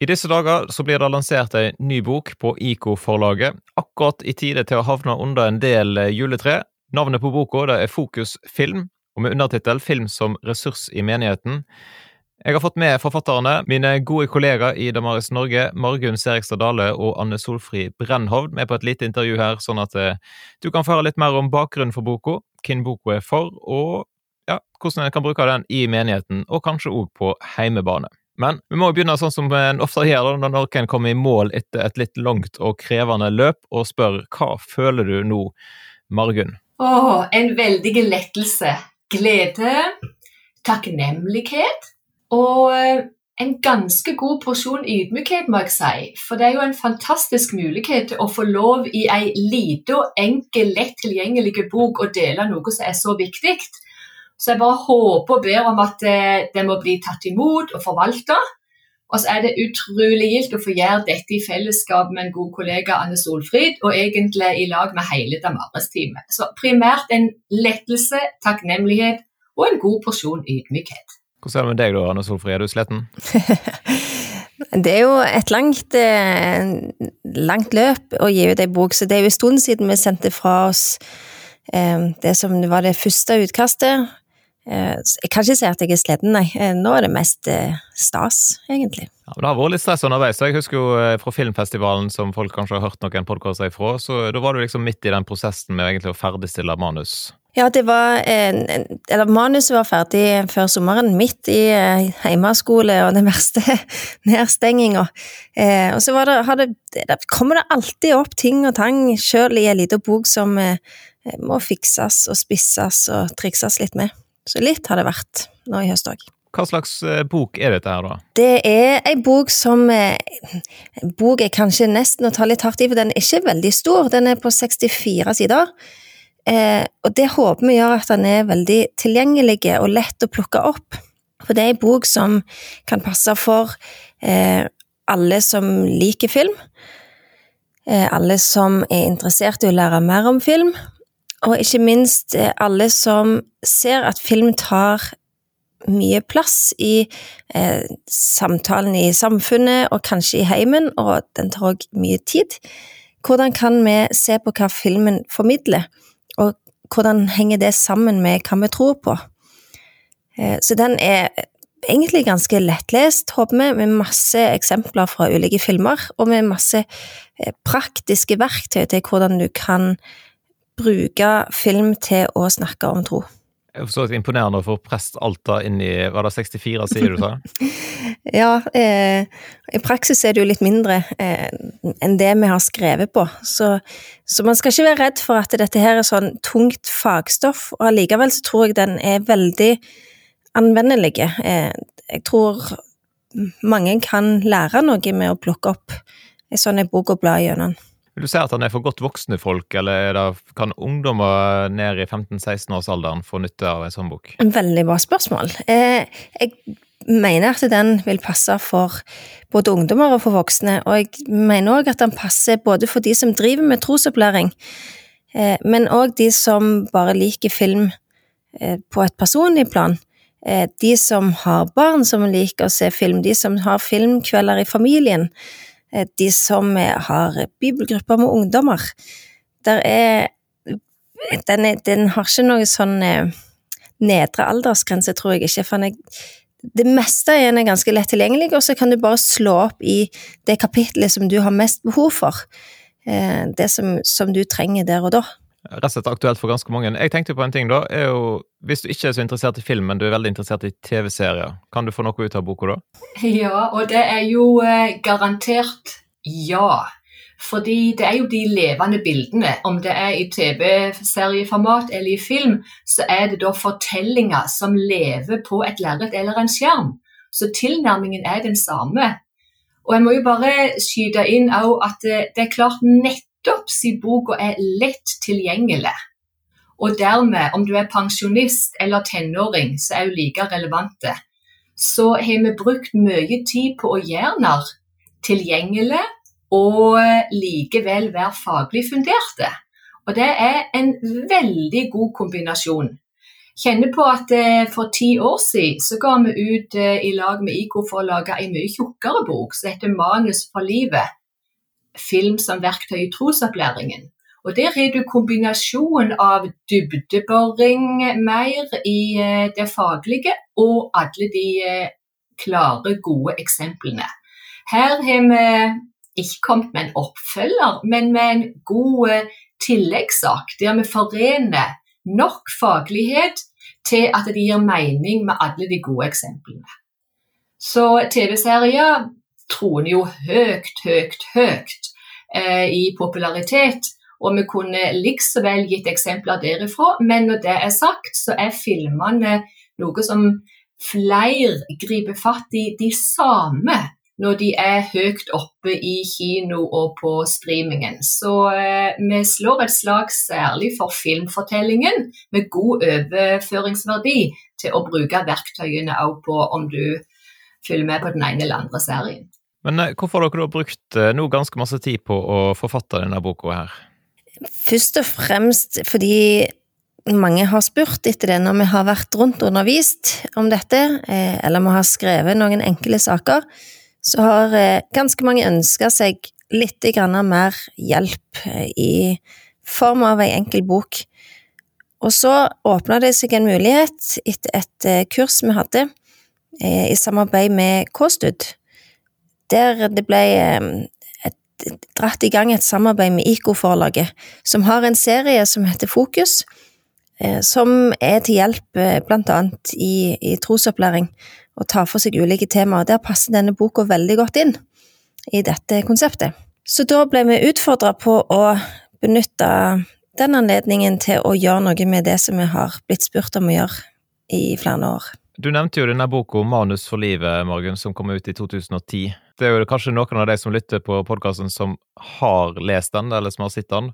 I disse dager så blir det lansert en ny bok på IK-forlaget, akkurat i tide til å havne under en del eh, juletre. Navnet på boka er Fokus film, og med undertittel Film som ressurs i menigheten. Jeg har fått med forfatterne, mine gode kollegaer i Damaris Norge, Margunn Serigstad Dale og Anne Solfrid Brennhovd, med på et lite intervju her, sånn at eh, du kan få høre litt mer om bakgrunnen for boka, hvem boka er for, og ja, hvordan en kan bruke den i menigheten, og kanskje òg på heimebane. Men vi må begynne sånn som en ofte gjør når noen kommer i mål etter et litt langt og krevende løp, og spør hva føler du nå, Margunn? Åh, en veldig lettelse. Glede, takknemlighet og eh, en ganske god porsjon ydmykhet, må jeg si. For det er jo en fantastisk mulighet til å få lov i ei lita, enkel, lett tilgjengelig bok å dele noe som er så viktig. Så jeg bare håper og ber om at det, eh, det må bli tatt imot og forvalta. Og så er det utrolig gildt å få gjøre dette i fellesskap med en god kollega Anne Solfrid, og egentlig i lag med hele Damares-teamet. Så primært en lettelse, takknemlighet og en god porsjon ydmykhet. Hvordan er det med deg da, Anne Solfrid, er du sletten? det er jo et langt, eh, langt løp å gi ut ei bok, så det er jo en stund siden vi sendte fra oss eh, det som var det første utkastet. Eh, jeg kan ikke si at jeg er sliten, nei. Eh, nå er det mest eh, stas, egentlig. Ja, men Det har vært litt stress underveis. Jeg husker jo fra filmfestivalen, som folk kanskje har hørt noen podkaster ifra, så da var du liksom midt i den prosessen med egentlig å ferdigstille manus. Ja, det var Eller manuset var ferdig før sommeren, midt i hjemmeskole og den verste nedstenginga. Og så var det, hadde, kommer det alltid opp ting og tang, sjøl i ei lita bok som må fikses og spisses og trikses litt med. Så litt har det vært nå i høst òg. Hva slags eh, bok er dette her, da? Det er ei bok som En Bok er kanskje nesten å ta litt hardt i, for den er ikke veldig stor. Den er på 64 sider. Eh, og det håper vi gjør at den er veldig tilgjengelig og lett å plukke opp. For det er ei bok som kan passe for eh, alle som liker film. Eh, alle som er interessert i å lære mer om film, og ikke minst eh, alle som ser at film tar mye plass i eh, samtalen i samfunnet og kanskje i heimen, og den tar òg mye tid. Hvordan kan vi se på hva filmen formidler, og hvordan henger det sammen med hva vi tror på? Eh, så den er egentlig ganske lettlest, håper vi, med masse eksempler fra ulike filmer, og med masse eh, praktiske verktøy til hvordan du kan bruke film til å snakke om tro. Jeg forstår det imponerende å få prest Alta inn i var det 64 sier du sa? ja, eh, i praksis er det jo litt mindre eh, enn det vi har skrevet på. Så, så, man skal ikke være redd for at dette her er sånn tungt fagstoff, og allikevel så tror jeg den er veldig anvendelig. Eh, jeg tror mange kan lære noe med å plukke opp en sånn bok og bla gjennom. Vil du si at han er for godt voksne folk, eller det, kan ungdommer ned i 15-16-årsalderen få nytte av en sånn bok? En veldig bra spørsmål. Eh, jeg mener at den vil passe for både ungdommer og for voksne, og jeg mener òg at den passer både for de som driver med trosopplæring, eh, men òg de som bare liker film eh, på et personlig plan. De som har barn som liker å se film, de som har filmkvelder i familien. Eh, de som har bibelgrupper med ungdommer. Der er den, er, den har ikke noe sånn eh, nedre aldersgrense, tror jeg ikke. For jeg, det meste igjen er ganske lett tilgjengelig, og så kan du bare slå opp i det kapitlet som du har mest behov for. Eh, det som, som du trenger der og da rett og slett aktuelt for ganske mange. Jeg tenkte på en ting, da. er jo, Hvis du ikke er så interessert i film, men du er veldig interessert i TV-serier, kan du få noe ut av boka da? Ja, og det er jo eh, garantert ja. Fordi det er jo de levende bildene. Om det er i TV-serieformat eller i film, så er det da fortellinger som lever på et lerret eller en skjerm. Så tilnærmingen er den samme. Og jeg må jo bare skyte inn at det, det er klart nett nettopp siden boka er lett tilgjengelig. Og dermed, om du er pensjonist eller tenåring, så er jo like relevante. Så har vi brukt mye tid på å gjøre den tilgjengelig og likevel være faglig funderte. Og det er en veldig god kombinasjon. kjenner på at eh, for ti år siden så ga vi ut eh, i lag med IK for å lage en mye tjukkere bok som heter 'Manus for livet'. Film som verktøy i trosopplæringen. Og Der har du kombinasjon av dybdeboring mer i eh, det faglige og alle de eh, klare, gode eksemplene. Her har vi ikke kommet med en oppfølger, men med en god eh, tilleggssak der vi forener nok faglighet til at det gir mening med alle de gode eksemplene. Så TV-serier troner jo høyt, høyt, høyt i popularitet. Og vi kunne likså vel gitt eksempler derifra, men når det er sagt, så er filmene noe som flere griper fatt i de samme når de er høyt oppe i kino og på streamingen. Så eh, vi slår et slag særlig for filmfortellingen med god overføringsverdi til å bruke verktøyene òg på om du følger med på den ene eller andre serien. Men eh, hvorfor har dere da brukt eh, nå ganske masse tid på å forfatte denne boka her? Først og fremst fordi mange har spurt etter det når vi har vært rundt og undervist om dette, eh, eller vi har skrevet noen enkle saker så har ganske mange ønska seg litt mer hjelp i form av ei enkel bok. Og så åpna det seg en mulighet etter et kurs vi hadde i samarbeid med KSTUD, der det ble et, dratt i gang et samarbeid med IKO-forlaget, som har en serie som heter Fokus, som er til hjelp blant annet i, i trosopplæring og tar for seg ulike temaer. Der passer denne boka veldig godt inn i dette konseptet. Så da ble vi utfordra på å benytte den anledningen til å gjøre noe med det som vi har blitt spurt om å gjøre i flere år. Du nevnte jo denne boka 'Manus for livet', Morgan, som kom ut i 2010. Det er jo kanskje noen av de som lytter på podkasten som har lest den, eller som har sett den.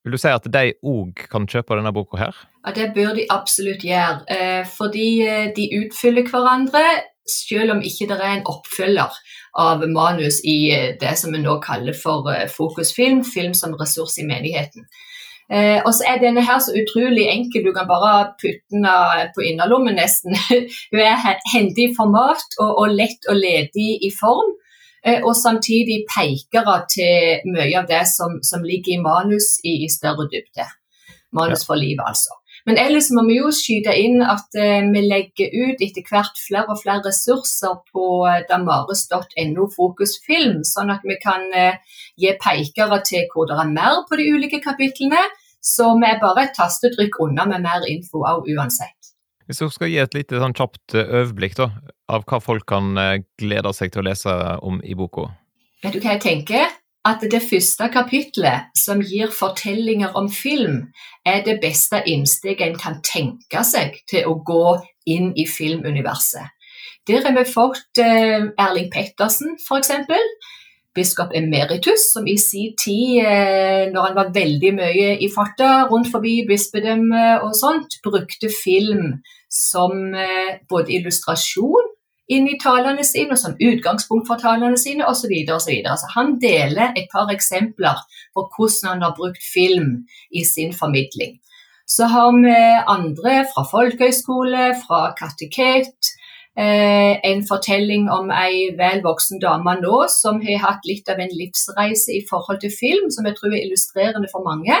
Vil du si at de òg kan kjøpe denne boka her? Ja, Det bør de absolutt gjøre, eh, fordi eh, de utfyller hverandre, selv om ikke det er en oppfølger av manus i eh, det som vi nå kaller for fokusfilm, film som ressurs i menigheten. Eh, og så er denne her så utrolig enkel, du kan bare putte den på innerlommen nesten. Hun er hendig i format og, og lett og ledig i form. Eh, og samtidig pekere til mye av det som, som ligger i manus i, i større dybde. Manus for livet, altså. Men ellers må vi jo skyte inn at eh, vi legger ut etter hvert flere og flere ressurser på eh, damares.no fokusfilm, sånn at vi kan eh, gi pekere til hvor det er mer på de ulike kapitlene. Så vi er bare et tastetrykk unna med mer info òg uansett. Hvis du skal gi et lite sånn kjapt eh, overblikk da, av hva folk kan eh, glede seg til å lese om i boka? Vet du hva jeg tenker? At det første kapitlet, som gir fortellinger om film, er det beste innsteget en kan tenke seg til å gå inn i filmuniverset. Der har vi fått eh, Erling Pettersen, f.eks. Biskop emeritus, som i sin tid, eh, når han var veldig mye i farta rundt forbi bispedømmet og sånt, brukte film som både illustrasjon inn i talene sine, som utgangspunkt for talene sine, osv. osv. Så han deler et par eksempler på hvordan han har brukt film i sin formidling. Så har vi andre fra folkehøyskole, fra kateket. Eh, en fortelling om ei vel voksen dame nå som har hatt litt av en livsreise i forhold til film, som jeg tror er illustrerende for mange.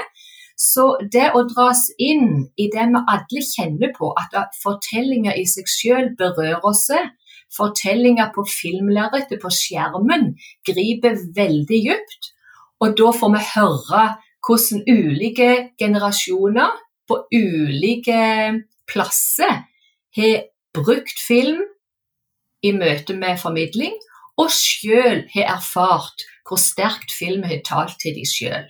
Så det å dras inn i det vi alle kjenner på, at fortellinger i seg selv berører oss, fortellinger på filmlerretet, på skjermen, griper veldig dypt. Og da får vi høre hvordan ulike generasjoner på ulike plasser har brukt film i møte med formidling, og sjøl har erfart hvor sterkt film har talt til de sjøl.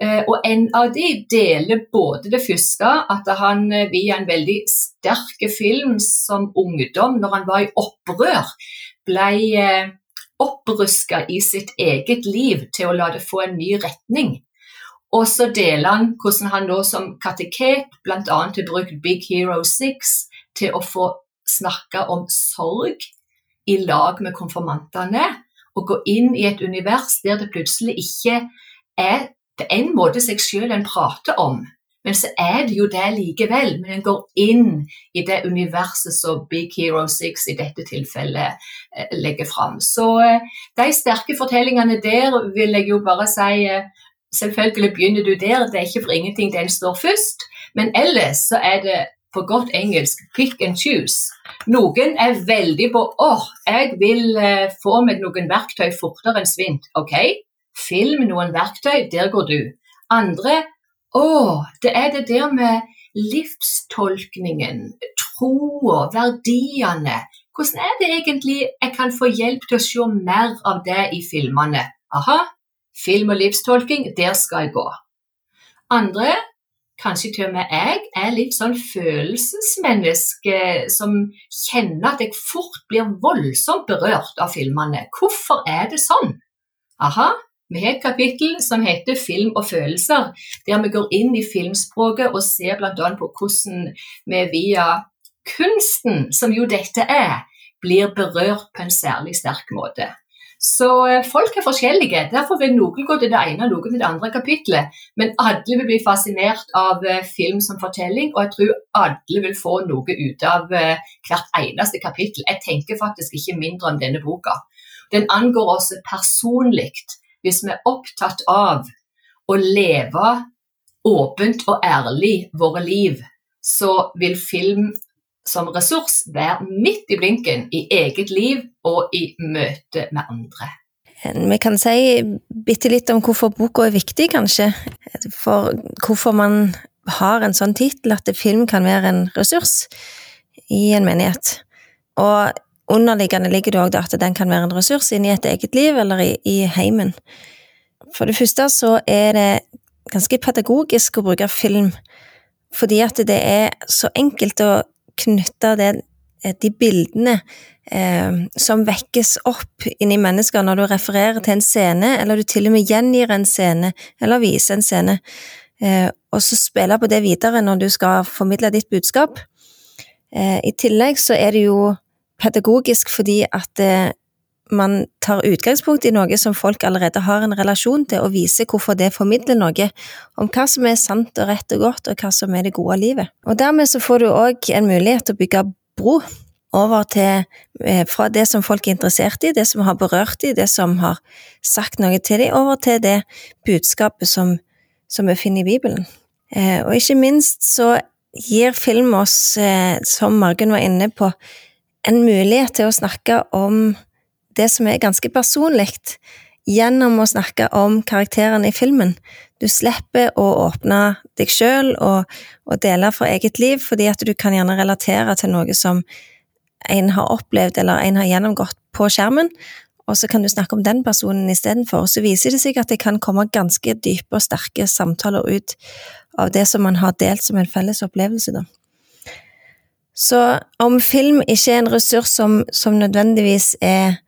Eh, og en av de deler både det første, at han eh, via en veldig sterk film som ungdom, når han var i opprør, ble eh, oppruska i sitt eget liv til å la det få en ny retning. Og så deler han hvordan han nå som kateket bl.a. har brukt Big Hero 6 til å få snakke om sorg i lag med konfirmantene. Og gå inn i et univers der det plutselig ikke er på en måte seg selv en prater om, Men så er det jo det likevel. Men en går inn i det universet som Big Hero 6 i dette tilfellet eh, legger fram. Så eh, de sterke fortellingene der vil jeg jo bare si eh, Selvfølgelig begynner du der, det er ikke for ingenting den står først. Men ellers så er det på godt engelsk pick and choose. Noen er veldig på åh, jeg vil få meg noen verktøy fortere enn svint. Ok, film noen verktøy, der går du. Andre å, det er det der med livstolkningen, troa, verdiene. Hvordan er det egentlig jeg kan få hjelp til å se mer av det i filmene? Aha, film og livstolking, der skal jeg gå. Andre, kanskje til og med jeg, er litt sånn følelsesmenneske som kjenner at jeg fort blir voldsomt berørt av filmene. Hvorfor er det sånn? Aha, vi har et kapittel som heter Film og følelser, der vi går inn i filmspråket og ser bl.a. på hvordan vi via kunsten, som jo dette er, blir berørt på en særlig sterk måte. Så eh, folk er forskjellige. Derfor vil noen gå til det ene og noen til det andre kapitlet. Men alle vil bli fascinert av eh, film som fortelling, og jeg tror alle vil få noe ut av eh, hvert eneste kapittel. Jeg tenker faktisk ikke mindre om denne boka. Den angår oss personlig hvis vi er opptatt av å leve åpent og ærlig våre liv, så vil film som ressurs være midt i blinken i eget liv og i møte med andre. Vi kan si bitte litt om hvorfor boka er viktig, kanskje. For hvorfor man har en sånn tittel at film kan være en ressurs i en menighet. Og underliggende ligger det òg at den kan være en ressurs inn i et eget liv eller i, i heimen. For det første så er det ganske pedagogisk å bruke film, fordi at det er så enkelt å knytte det, de bildene eh, som vekkes opp inni mennesker når du refererer til en scene, eller du til og med gjengir en scene, eller viser en scene, eh, og så spille på det videre når du skal formidle ditt budskap. Eh, I tillegg så er det jo pedagogisk fordi at eh, man tar utgangspunkt i noe som folk allerede har en relasjon til, og viser hvorfor det formidler noe om hva som er sant og rett og godt, og hva som er det gode livet. Og dermed så får du òg en mulighet til å bygge bro over til eh, fra det som folk er interessert i, det som har berørt dem, det som har sagt noe til dem, over til det budskapet som, som vi finner i Bibelen. Eh, og ikke minst så gir film oss, som Margunn var inne på, en mulighet til å snakke om det som er ganske personlig, gjennom å snakke om karakterene i filmen. Du slipper å åpne deg sjøl og, og, dele fra eget liv, fordi at du kan gjerne relatere til noe som en har opplevd eller en har gjennomgått på skjermen, og så kan du snakke om den personen istedenfor. Så viser det seg at det kan komme ganske dype og sterke samtaler ut av det som man har delt som en felles opplevelse, da. Så om film ikke er en ressurs som, som nødvendigvis er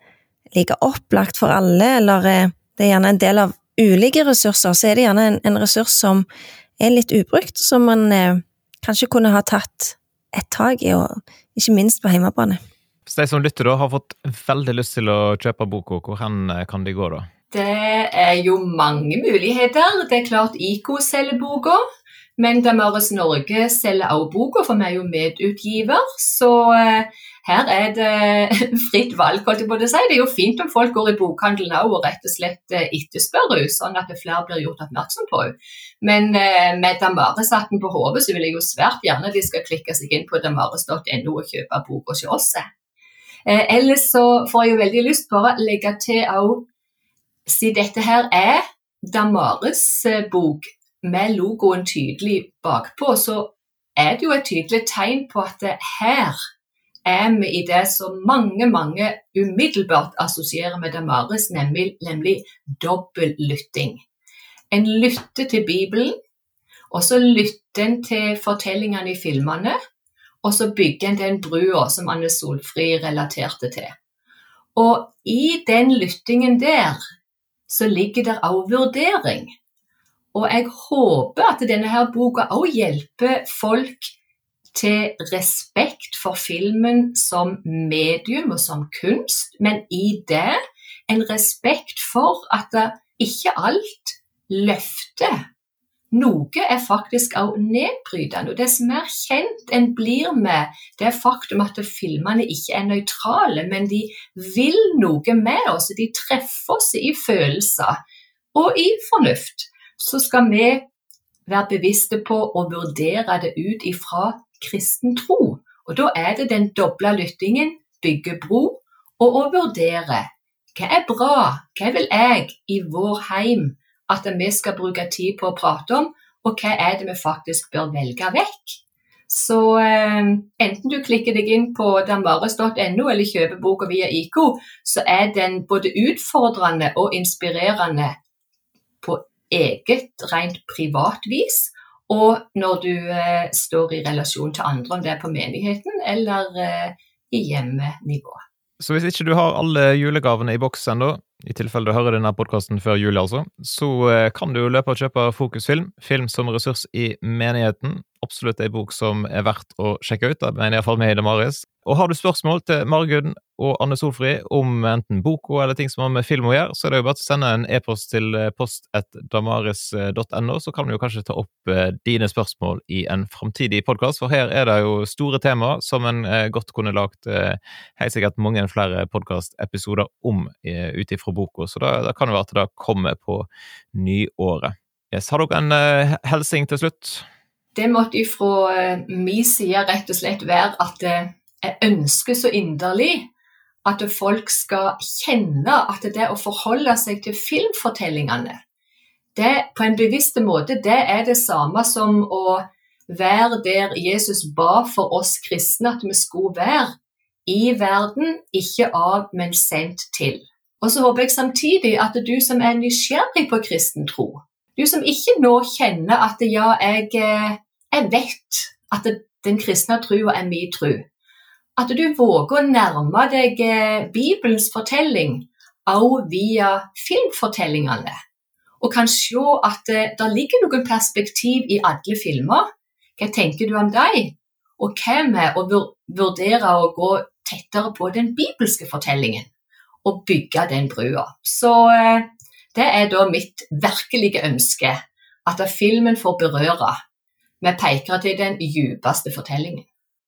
like opplagt for alle, eller eh, det er gjerne en del av ulike ressurser, så er det gjerne en, en ressurs som er litt ubrukt, som man eh, kanskje kunne ha tatt et tak i, og ikke minst på hjemmebane. Hvis de som lytter da har fått veldig lyst til å kjøpe boka, hvor hen eh, kan de gå da? Det er jo mange muligheter. Det er klart IK selger boka. Men Damaris Norge selger også boka, for vi er jo medutgiver. Så eh, her er det fritt valg. Det er jo fint om folk går i bokhandelen òg og rett og slett eh, etterspør henne, sånn at flere blir gjort oppmerksom på henne. Men eh, med Damaris-hatten på hodet, så vil jeg jo svært gjerne de skal klikke seg inn på damaris.no og kjøpe boka hos oss. Ellers så får jeg jo veldig lyst bare å legge til òg, siden dette her er Damaris bok med logoen tydelig bakpå, så er det jo et tydelig tegn på at her er vi i det som mange mange umiddelbart assosierer med Damaris, nemlig, nemlig dobbeltlytting. En lytter til Bibelen, og så lytter en til fortellingene i filmene, og så bygger en den brua som Anne Solfri relaterte til. Og i den lyttingen der så ligger det òg vurdering. Og jeg håper at denne her boka òg hjelper folk til respekt for filmen som medium og som kunst, men i det en respekt for at ikke alt løfter noe er faktisk også nedbrytende. Og dess mer kjent en blir med det faktum at filmene ikke er nøytrale, men de vil noe med oss, de treffer oss i følelser og i fornuft, så skal vi være bevisste på å vurdere det ut ifra kristen tro. Og da er det den doble lyttingen, bygge bro, og å vurdere hva er bra, hva vil jeg i vår heim at vi skal bruke tid på å prate om, og hva er det vi faktisk bør velge vekk. Så eh, enten du klikker deg inn på damaris.no eller kjøper boka via IKO, så er den både utfordrende og inspirerende på eget, rent privat vis. Og når du eh, står i relasjon til andre, om det er på menigheten eller eh, i hjemmenivå. Så hvis ikke du har alle julegavene i boks ennå, i tilfelle du hører denne podkasten før jul, altså, så eh, kan du løpe og kjøpe Fokusfilm, film som ressurs i menigheten. Absolutt ei bok som er verdt å sjekke ut, da mener iallfall vi i Demaris. Og har du spørsmål til Margunn og Anne Solfri om enten boka eller ting som har med film å gjøre, så er det jo bare å sende en e-post til eh, post.damaris.no, så kan vi jo kanskje ta opp eh, dine spørsmål i en framtidig podkast, for her er det jo store tema som en godt kunne lagt helt sikkert mange flere podkastepisoder om ut ifra boka, så da, kan det være at det kommer på nyåret. Yes, har dere en hilsing til slutt? Det måtte fra uh, min side rett og slett være at uh, jeg ønsker så inderlig at folk skal kjenne at det å forholde seg til filmfortellingene det på en bevisst måte, det er det samme som å være der Jesus ba for oss kristne at vi skulle være. I verden, ikke av, men sendt til. Og så håper jeg samtidig at du som er nysgjerrig på kristen tro, du som ikke nå kjenner at ja, jeg, eh, jeg vet at den kristne trua er min tro, at du våger å nærme deg eh, Bibelens fortelling også via filmfortellingene, og kan se at eh, det ligger noen perspektiv i alle filmer. Hva tenker du om dem? Og hva med å vurdere å gå tettere på den bibelske fortellingen? og bygge den brua. Så eh, det er da mitt virkelige ønske, at filmen får berøre. Vi peker til den djupeste fortellingen.